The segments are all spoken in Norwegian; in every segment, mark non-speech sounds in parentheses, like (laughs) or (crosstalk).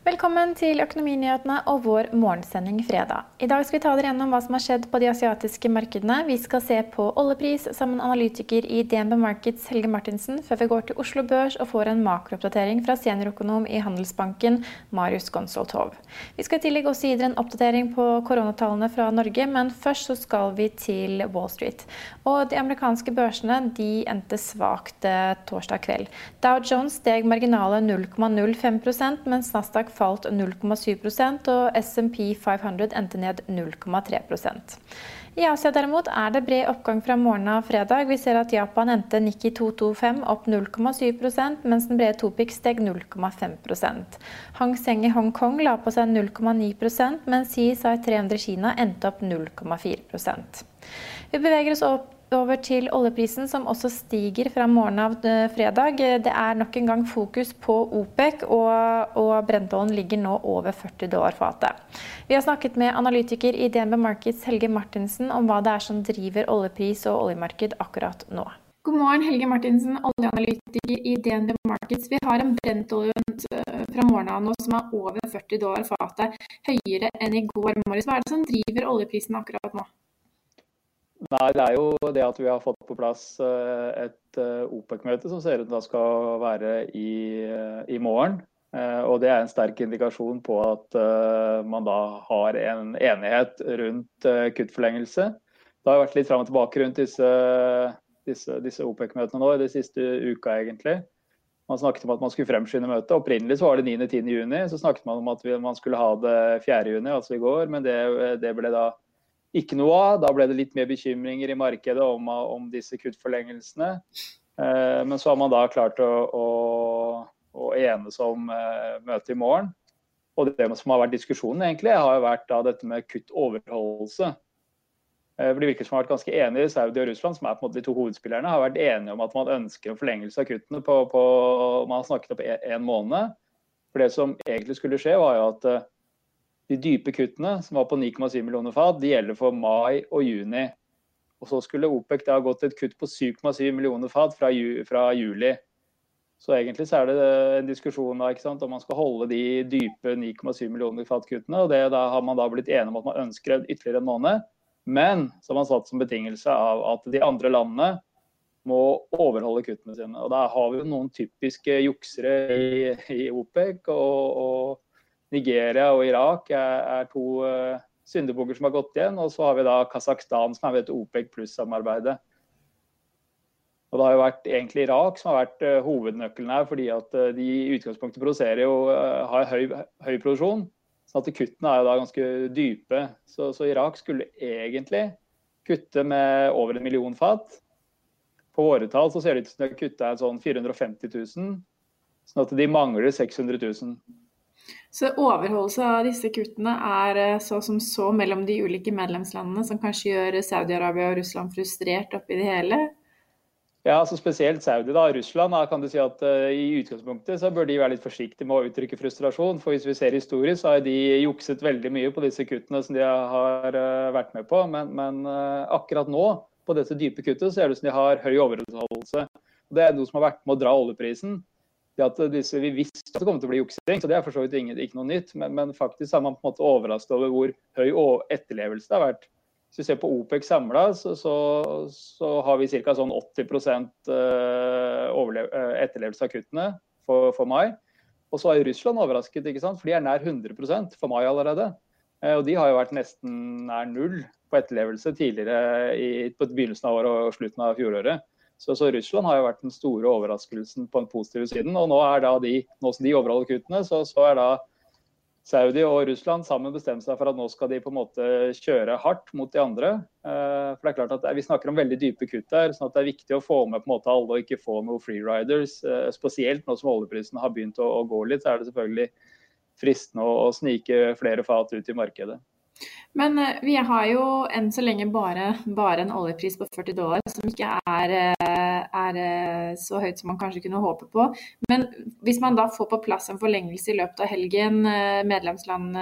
Velkommen til Økonominyhetene og vår morgensending fredag. I dag skal vi ta dere gjennom hva som har skjedd på de asiatiske markedene. Vi skal se på oljepris sammen analytiker i DNB Markets Helge Martinsen, før vi går til Oslo Børs og får en makrooppdatering fra seniorøkonom i Handelsbanken, Marius Gonsoltov. Vi skal i tillegg også gi dere en oppdatering på koronatallene fra Norge, men først så skal vi til Wall Street. Og de amerikanske børsene de endte svakt eh, torsdag kveld. Dow Jones steg marginale 0,05% mens Nasdaq falt 0,7% og SMP 500 endte ned 0,3% I Asia derimot er det bred oppgang fra morgenen av fredag. Vi ser at Japan endte Nikki 225 opp 0,7 mens den brede Topix steg 0,5 Hang Seng i Hongkong la på seg 0,9% mens CSI 300 Kina endte opp 0,4% Vi beveger oss opp over til oljeprisen, som også stiger fra morgenen av eh, fredag. Det er nok en gang fokus på OPEC, og, og brentoljen ligger nå over 40 dollar fatet. Vi har snakket med analytiker i DNB Markets Helge Martinsen om hva det er som driver oljepris og oljemarked akkurat nå. God morgen, Helge Martinsen, oljeanalytiker i DNB Markets. Vi har en brentolje eh, fra morgenen av nå som er over 40 dollar fatet, høyere enn i går morges. Hva er det som driver oljeprisen akkurat nå? Nei, det er jo det at vi har fått på plass eh, et eh, OPEC-møte som ser ut til å skal være i, eh, i, morgen. Og det er en sterk indikasjon på at man da har en enighet rundt kuttforlengelse. Det har vært litt fram og tilbake rundt disse, disse, disse OPEC-møtene nå i de siste uka, egentlig. Man snakket om at man skulle fremskynde møtet. Opprinnelig så var det 9.-10. juni. Så snakket man om at man skulle ha det 4. juni, altså i går. Men det, det ble da ikke noe av. Da ble det litt mer bekymringer i markedet om, om disse kuttforlengelsene. Eh, men så har man da klart å, å, å enes om eh, møtet i morgen. Og det som har vært diskusjonen, egentlig, har jo vært da dette med kuttoverholdelse. Eh, for De virker som har vært ganske enige Saudi og Russland, som er på en måte de to hovedspillerne, har vært enige om at man ønsker en forlengelse av kuttene på, på Man har snakket opp en måned. For det som egentlig skulle skje, var jo at eh, de dype kuttene, som var på 9,7 millioner fat, de gjelder for mai og juni. Og så skulle OPEC da gått et kutt på 7,7 millioner fat fra, ju, fra, juli. Så egentlig så er det en diskusjon da, om man skal holde de dype 9,7 millioner fat-kuttene. og det, Da har man da blitt enige om at man ønsker ytterligere en måned. Men så har man satt som betingelse av at de andre landene må overholde kuttene sine. Og Da har vi jo noen typiske juksere i, i OPEC. og, og Nigeria og Irak er, er to uh, syndebukker som har gått igjen. Og så har vi da Kasakhstan, som er ved OPEC pluss-samarbeidet. Og Det har jo vært egentlig Irak som har vært uh, hovednøkkelen her, fordi at uh, de i utgangspunktet produserer jo, har høy, høy, produksjon. Så at Kuttene er jo da ganske dype. Så, så, Irak skulle egentlig kutte med over en million fat. På våre tall så ser det ut som de har kutta sånn 450 000, sånn at de mangler 600 000. Så overholdelse av disse kuttene er eh, så som så mellom de ulike medlemslandene, som kanskje gjør Saudi-Arabia og Russland frustrert oppi det hele? Ja, altså Spesielt Saudi. da, Russland da, kan du si at uh, i utgangspunktet så bør de være litt forsiktige med å uttrykke frustrasjon. For hvis vi ser historisk, så har de jukset veldig mye på disse kuttene som de har uh, vært med på. Men, men uh, akkurat nå, på dette dype kuttet, så ser det som de har høy overholdelse. Det er noe som har vært med å dra oljeprisen at disse, Vi visste at det kom til å bli juksing, så det er for så vidt ikke noe nytt. Men, men, faktisk har man på en måte overrasket over hvor høy etterlevelse det har vært. hvis vi ser på OPEC samla, så, så, så, har vi ca. sånn 80 etterlevelse av kuttene for, for mai. Og så har Russland overrasket, ikke sant? for de er nær 100% for mai allerede. Og de har jo vært nesten nær null på etterlevelse tidligere i, på begynnelsen av året og slutten av fjoråret. Så, så, Russland har jo vært den store overraskelsen på den positive siden. Og nå er da de, nå som de overholder kuttene, så, så er da Saudi og Russland sammen bestemt seg for at nå skal de på en måte kjøre hardt mot de andre. Eh, for det er klart at Vi snakker om veldig dype kutt her, sånn at det er viktig å få med på en måte alle og ikke få noen freeriders. Eh, spesielt nå som oljeprisen har begynt å, å, gå litt, så er det selvfølgelig fristende å, å snike flere fat ut i markedet. Men eh, vi har jo enn så lenge bare, bare, en oljepris på 40 dollar, som ikke er, eh, er, eh, så høyt som man kanskje kunne håpe på. Men hvis man da får på plass en forlengelse i løpet av helgen, medlemsland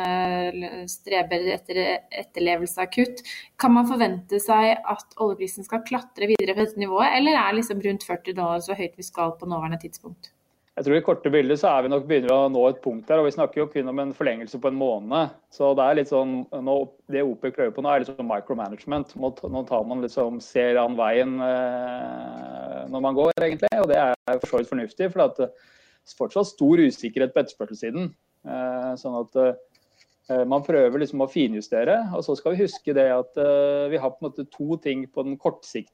streber etter etterlevelse av kutt, kan man forvente seg at oljeprisen skal klatre videre på dette nivået, eller er liksom rundt 40 dollar så høyt vi skal på nåværende tidspunkt? Jeg tror I korte bilder så er vi nok begynner å nå et punkt der, og Vi snakker jo kun om en forlengelse på en måned. så Det er litt sånn, nå, det OPEC prøver på nå, er litt sånn micromanagement. Nå tar man liksom, ser an veien eh, når man går, egentlig. og Det er for så vidt fornuftig. for det er fortsatt stor usikkerhet på etterspørselssiden. Eh, sånn at eh, man prøver liksom å finjustere. og Så skal vi huske det at eh, vi har på en måte to ting på den kortsiktige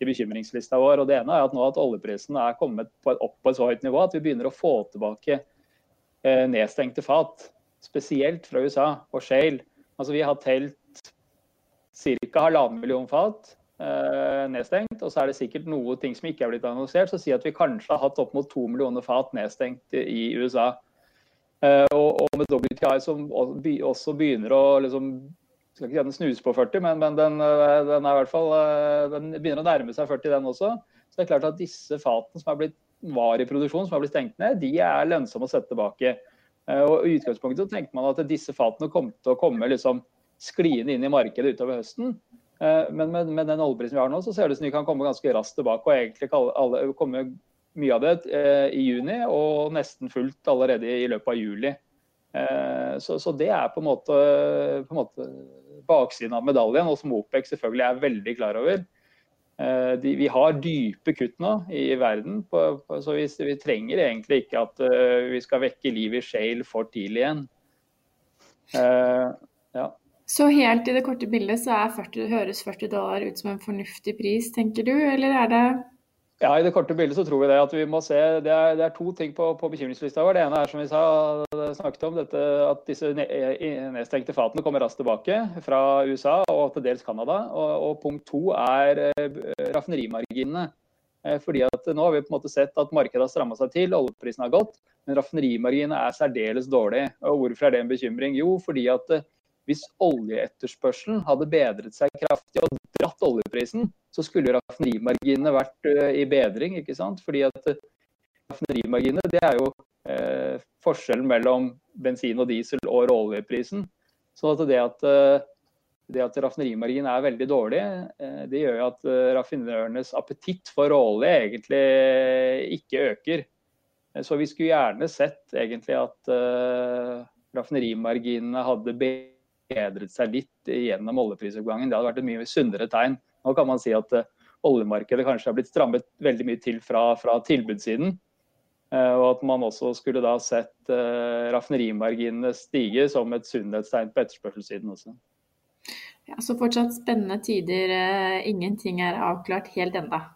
i bekymringslista vår. og Det ene er at nå at oljeprisen er kommet på et, opp på et så høyt nivå at vi begynner å få tilbake eh, nedstengte fat. Spesielt fra USA og Shale. Altså, vi har telt ca. halvannen million fat eh, nedstengt. Og så er det sikkert noe ting som ikke er blitt annonsert. Så si at vi kanskje har hatt opp mot to millioner fat nedstengt i USA. Eh, og, og, med WTI som også begynner å liksom skal ikke si at den snuser på 40, men, men den, eh, den, er i hvert fall, eh, den begynner å nærme seg 40, den også. Så det er klart at disse fatene som er blitt, var i produksjon, som har blitt stengt ned, de er lønnsomme å sette tilbake. Eh, og I utgangspunktet så tenkte man at disse fatene kom til å komme liksom skliende inn i markedet utover høsten. Men med, med, den oljeprisen vi har nå, så ser det ut som de kan komme ganske raskt tilbake og egentlig alle, komme mye av det i juni, og nesten fullt allerede i løpet av juli. Så, så det er på en måte, på en måte baksiden av medaljen, og som OPEC selvfølgelig er veldig klar over. Eh, de, vi har dype kutt nå i verden, på, på, så vi, vi, trenger egentlig ikke at uh, vi skal vekke liv i shale for tidlig igjen. Uh, ja. Så helt i det korte bildet så 40, høres 40 dollar ut som en fornuftig pris, tenker du, eller er det ja, I det korte bildet så tror vi det at vi må se Det er, det er to ting på, på, bekymringslista vår. Det ene er som vi sa, snakket om, dette, at disse nedstengte fatene kommer raskt tilbake fra USA og til dels Canada. Og, og punkt to er eh, raffinerimarginene. Eh, fordi at Nå har vi på en måte sett at markedet har stramma seg til, oljeprisen har gått, men raffinerimarginene er særdeles dårlige. Og Hvorfor er det en bekymring? Jo, fordi at eh, hvis oljeetterspørselen hadde bedret seg kraftig og dratt oljeprisen, så skulle raffinerimarginene vært uh, i bedring. ikke sant? Fordi at uh, raffinerimarginene det er jo eh, forskjellen mellom bensin og diesel og råoljeprisen. Så at det at, det at raffinerimarginen er veldig dårlig, det gjør jo at raffinørenes appetitt for råolje egentlig ikke øker. Så vi skulle gjerne sett egentlig at raffinerimarginene hadde bedret bedret seg litt gjennom oljeprisoppgangen. Det hadde vært et mye sunnere tegn. Nå kan man si at uh, oljemarkedet kanskje har blitt strammet veldig mye til fra, fra tilbudssiden. Uh, og at man også skulle da sett uh, raffinerimarginene stige som et sunnhetstegn på etterspørselssiden også. Ja, Så fortsatt spennende tider. Ingenting er avklart helt enda.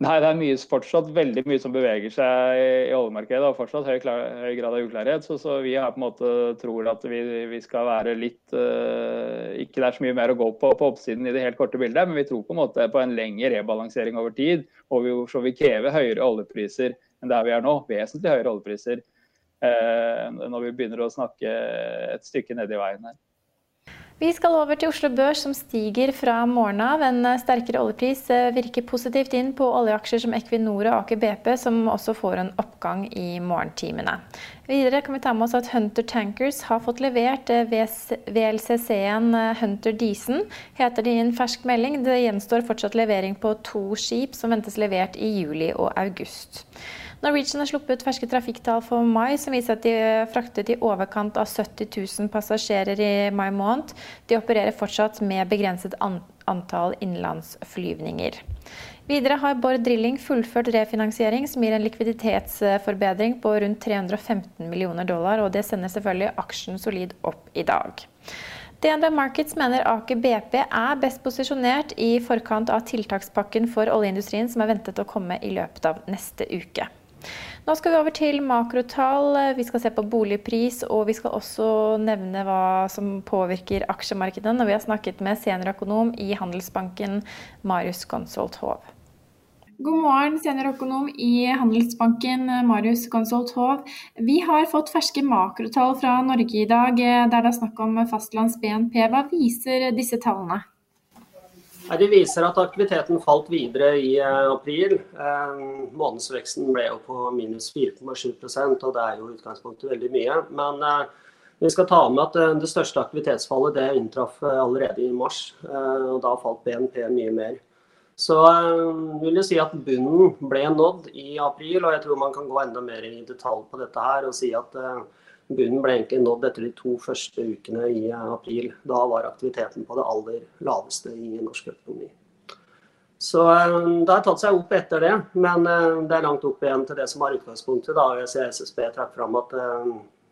Nei, det er mye, fortsatt veldig mye som beveger seg i oljemarkedet. og fortsatt høy, klar, høy grad av uklarhet. Så, så, vi har på en måte tror at vi, vi skal være litt uh, Ikke det er så mye mer å gå på på oppsiden i det helt korte bildet, men vi tror på en måte på en lengre rebalansering over tid. Og vi, så vi krever høyere oljepriser enn der vi er nå. Vesentlig høyere oljepriser uh, når vi begynner å snakke et stykke nedi veien her. Vi skal over til Oslo Børs, som stiger fra morgenen av. En eh, sterkere oljepris eh, virker positivt inn på oljeaksjer som Equinor og Aker BP, som også får en oppgang i morgentimene. Videre kan vi ta med oss at Hunter Tankers har fått levert eh, VLCC-en Hunter Deason, heter det i en fersk melding. Det gjenstår fortsatt levering på to skip, som ventes levert i juli og august. Norwegian har sluppet ferske trafikktall for mai som viser at de fraktet i overkant av 70 000 passasjerer i mai måned. De opererer fortsatt med begrenset antall innenlandsflyvninger. Videre har Bård Drilling fullført refinansiering som gir en likviditetsforbedring på rundt 315 millioner dollar, og det sender selvfølgelig aksjen solid opp i dag. DNB Markets mener Aker BP er best posisjonert i forkant av tiltakspakken for oljeindustrien som er ventet å komme i løpet av neste uke. Nå skal vi over til makrotall. Vi skal se på boligpris, og vi skal også nevne hva som påvirker aksjemarkedet når vi har snakket med seniorøkonom i Handelsbanken, Marius Gonsolt Hov. God morgen, seniorøkonom i Handelsbanken, Marius Gonsolt Hov. Vi har fått ferske makrotall fra Norge i dag, der det er snakk om fastlands BNP. Hva viser disse tallene? De viser at aktiviteten falt videre i eh, april. Eh, månedsveksten ble jo på minus 4,7% og det er jo i utgangspunktet veldig mye. Men eh, vi skal ta med at det største aktivitetsfallet det inntraff allerede i mars. og Da falt BNP mye mer. Så eh, vil jeg si at bunnen ble nådd i april, og jeg tror man kan gå enda mer i detalj på dette her og si at eh, bunnen ble egentlig nådd etter de to første ukene i eh, april. Da var aktiviteten på det aller laveste i norsk økonomi. Så det har tatt seg opp etter det, men det er langt opp igjen til det som var utgangspunktet. da SSB trakk fram at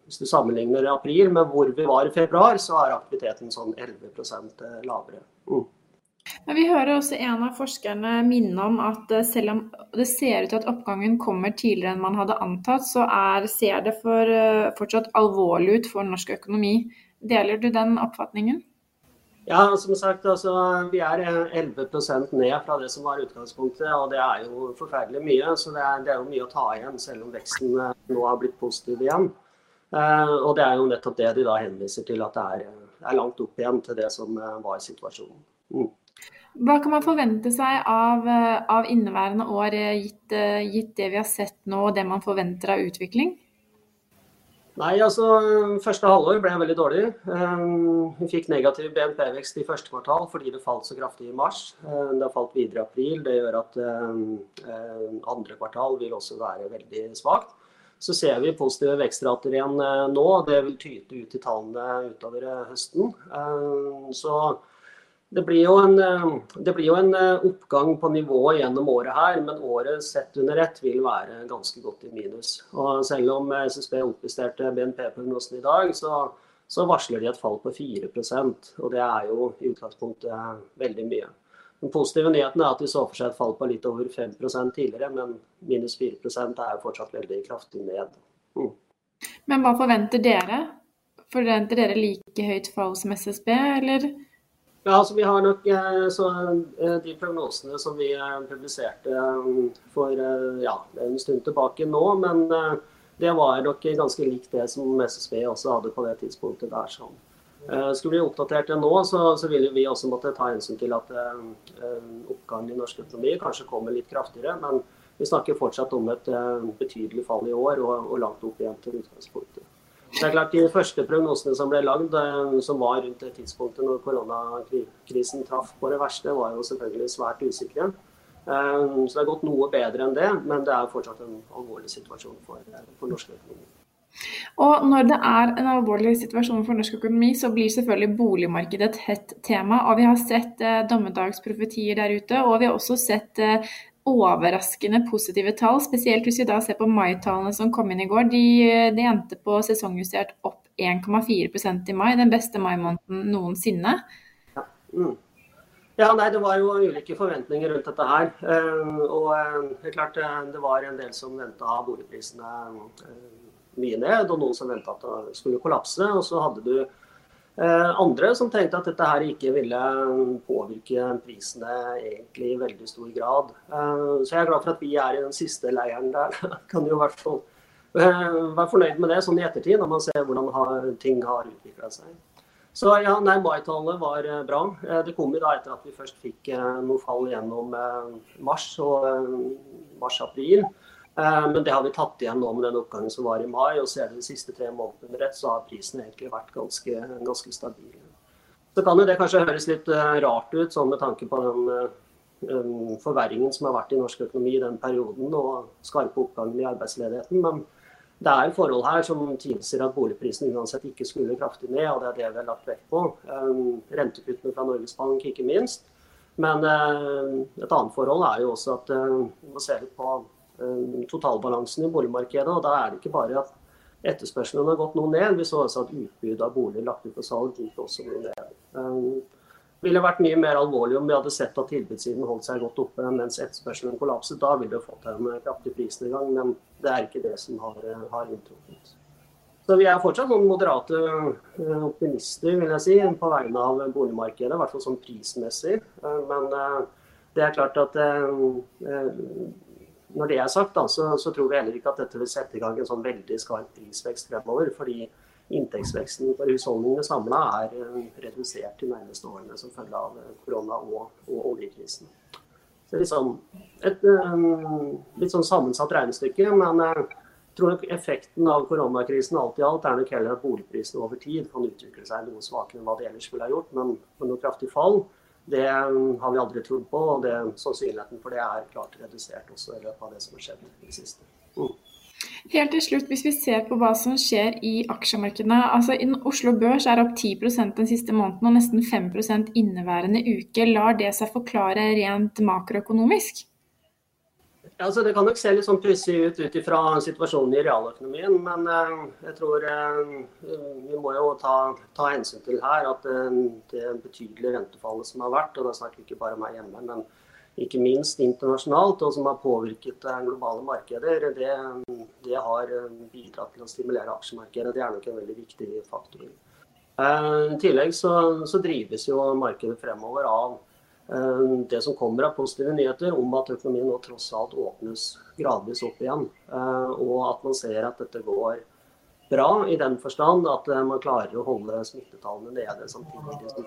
hvis du sammenligner april med hvor vi var i februar, så er aktiviteten sånn 11% lavere. Mm. Men vi hører også en av forskerne minne om at eh, selv om det ser ut til at oppgangen kommer tidligere enn man hadde antatt, så er, ser det for, uh, fortsatt alvorlig ut for norsk økonomi. Deler du den oppfatningen? Ja, som sagt, altså, vi er 11% ned fra det som var utgangspunktet. Og det er jo forferdelig mye. Så det er, det er jo mye å ta igjen, selv om veksten eh, nå har blitt positiv igjen. Og det er jo nettopp det de da henviser til, at det er, er langt opp igjen til det som var situasjonen. Mm. Hva kan man forvente seg av, eh, av inneværende år, eh, gitt, eh, gitt, det vi har sett nå og det man forventer av utvikling? Nei, altså Første halvår ble veldig dårlig. Vi fikk negativ BNP-vekst i første kvartal fordi det falt så kraftig i mars. Det har falt videre i april. Det gjør at andre kvartal vil også være veldig svakt. Så ser vi positive vekstrater igjen nå. Det vil tyte ut i tallene utover høsten. Så det blir, en, eh, blir, jo en, eh, oppgang på nivået gjennom året her, men året sett under ett vil være ganske godt i minus. Og selv om SSB oppjusterte BNP-prognosen i dag, så, så, varsler de et fall på 4% og det er jo i utgangspunktet veldig mye. Den positive nyheten er at de så for seg et fall på litt over 5% tidligere, men minus 4% er jo fortsatt veldig kraftig ned. Mm. Men hva forventer dere? Forventer dere like høyt fall som SSB, eller? Ja, altså vi har nok eh, så, eh, De prognosene som vi eh, publiserte for ja, en stund tilbake nå, men det var nok ganske likt det som SSB også hadde på det tidspunktet der. Sånn. Skulle vi oppdatert det nå, så, så ville vi også måtte ta hensyn til at oppgangen i norsk økonomi kanskje kommer litt kraftigere. Men vi snakker fortsatt om et betydelig fall i år og, og langt opp igjen til utgangspunktet. Det er klart De første prognosene som ble lagd, eh, som var rundt det tidspunktet når koronakrisen traff på det verste, var jo selvfølgelig svært usikre. Eh, så det har gått noe bedre enn det, men det er fortsatt en alvorlig situasjon for, for norsk økonomi. Og når det er en alvorlig situasjon for norsk økonomi, så blir selvfølgelig boligmarkedet et hett tema. Og vi har sett eh, dommedagsprofetier der ute, og vi har også sett eh, overraskende positive tall, spesielt hvis vi da ser på mai-tallene som kom inn i går. De, de endte på sesongjustert opp 1,4% i mai, den beste mai-måneden noensinne. Ja. Mm. ja. nei, Det var jo ulike forventninger rundt dette her. Uh, og uh, det er klart uh, det var en del som venta boligprisene mye ned, og noen som venta at det skulle kollapse. Og så hadde du Eh, andre som tenkte at dette her ikke ville påvirke prisene egentlig i veldig stor grad. Eh, så jeg er glad for at vi er i den siste leiren der. (laughs) Kan jo i hvert fall eh, være fornøyd med det sånn i ettertid, når man ser hvordan ting har utvikla seg. Så ja, nei, Mai-tallet var bra. Det kom jo da etter at vi først fikk noe fall gjennom mars og mars-april. Eh, men det har vi tatt igjen nå med den oppgangen som var i mai. og Ser du de siste tre månedene rett, så har prisen egentlig vært ganske, ganske stabil. Så kan jo det kanskje høres litt eh, rart ut, sånn med tanke på den eh, forverringen som har vært i norsk økonomi i den perioden, og skarpe oppgangen i arbeidsledigheten. Men det er forhold her som tilsier at boligprisen uansett ikke skulle kraftig ned, og det er det vi har lagt vekt på. Rentekuttene fra Norges Bank, ikke minst. Men et annet forhold er jo også at vi må se litt på totalbalansen i boligmarkedet. og Da er det ikke bare at etterspørselen har gått noe ned, vi så også at utbudet av boliger lagt ut på salg gikk også noe ned Det ville vært mye mer alvorlig om vi hadde sett at tilbudssiden holdt seg godt oppe mens etterspørselen kollapset. Da ville vi fått en kraftig prisnedgang, men det er ikke det som har, har inntruffet. Så vi er fortsatt noen moderate eh, optimister vil jeg si, på vegne av boligmarkedet, i hvert fall sånn prismessig. Eh, men eh, det er klart at når det er sagt, da, så, så, tror vi heller ikke at dette vil sette i gang en sånn veldig skarp prisvekst fremover. fordi inntektsveksten for husholdningene samla er eh, redusert de nærmeste årene som følge av eh, korona og, og oljekrisen. Så liksom et um, litt sånn sammensatt regnestykke, men jeg tror nok effekten av koronakrisen alt i alt er nok heller at boligprisene over tid kan utvikle seg noe svakere enn hva de ellers ville ha gjort. Men med noe kraftig fall, det har vi aldri trodd på. Og det, sannsynligheten for det er klart redusert også i løpet av det som har skjedd i det siste. Mm. Helt til slutt, hvis vi ser på hva som skjer i aksjemarkedene. altså Oslo Børs er opp 10% den siste måneden og nesten 5 inneværende uke. Lar det seg forklare rent makroøkonomisk? Altså, det kan nok se litt sånn pussig ut ut ifra situasjonen i realøkonomien, men eh, jeg tror eh, vi må jo ta, ta, hensyn til her at eh, det betydelige rentefallet som har vært, og da snakker vi ikke bare om her hjemme, men ikke minst internasjonalt, og som har påvirket globale markeder, det, det har bidratt til å stimulere aksjemarkedet. Det er nok en veldig viktig faktor. Eh, I tillegg så, så drives jo markedet fremover av eh, det som kommer av positive nyheter om at økonomien nå tross alt åpnes gradvis opp igjen. Eh, og at man ser at dette går bra i den forstand at man klarer å holde smittetallene nede samtidig som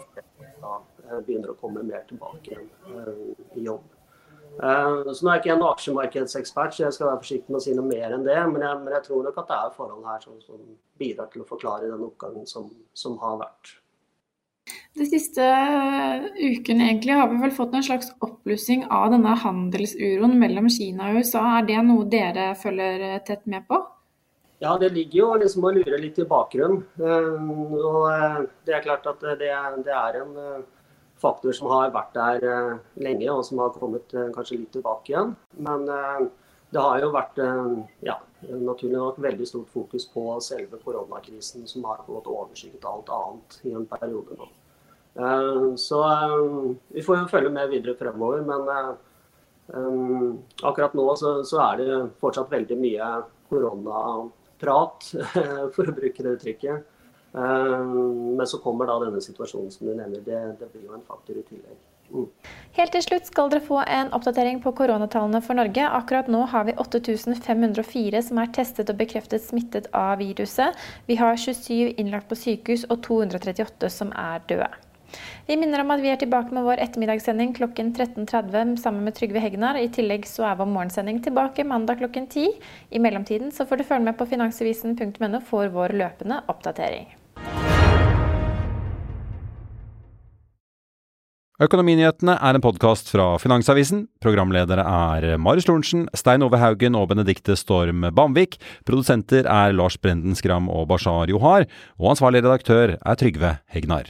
Eh, begynner å komme mer tilbake igjen eh, i jobb. Eh, så nå er jeg ikke en aksjemarkedsekspert, så jeg skal være forsiktig med å si noe mer enn det. Men jeg, men jeg tror nok at det er forhold her som, som bidrar til å forklare den oppgangen som, som, har vært. De siste ukene egentlig har vi vel fått en slags oppblussing av denne handelsuroen mellom Kina og USA. Er det noe dere følger tett med på? Ja, det ligger jo liksom å lure litt i bakgrunnen. Og det er klart at det, er en faktor som har vært der eh, lenge, og som har kommet eh, kanskje litt tilbake igjen. Men eh, det har jo vært ja, naturlig nok veldig stort fokus på selve koronakrisen, som har overskygget alt annet i en periode nå. Så vi får jo følge med videre fremover. Men akkurat nå så, er det fortsatt veldig mye koronaprat, (laughs) for å bruke det uttrykket. Eh, men så kommer da denne situasjonen som du nevner. Det, det blir jo en faktor i tillegg. Mm. Helt til slutt skal dere få en oppdatering på koronatallene for Norge. Akkurat nå har vi 8504 som er testet og bekreftet smittet av viruset. Vi har 27 innlagt på sykehus og 238 som er døde. Vi minner om at vi er tilbake med vår ettermiddagssending klokken 13.30 sammen med Trygve Hegnar. I tillegg så er vår morgensending tilbake mandag klokken 10. I mellomtiden så får du følge med på finansavisen.no for vår løpende oppdatering. Økonominyhetene er en podkast fra Finansavisen. Programledere er Marius Lorentzen, Stein Ove Haugen og Benedikte Storm Bamvik. Produsenter er Lars Brenden Skram og Bashar Johar. Og ansvarlig redaktør er Trygve Hegnar.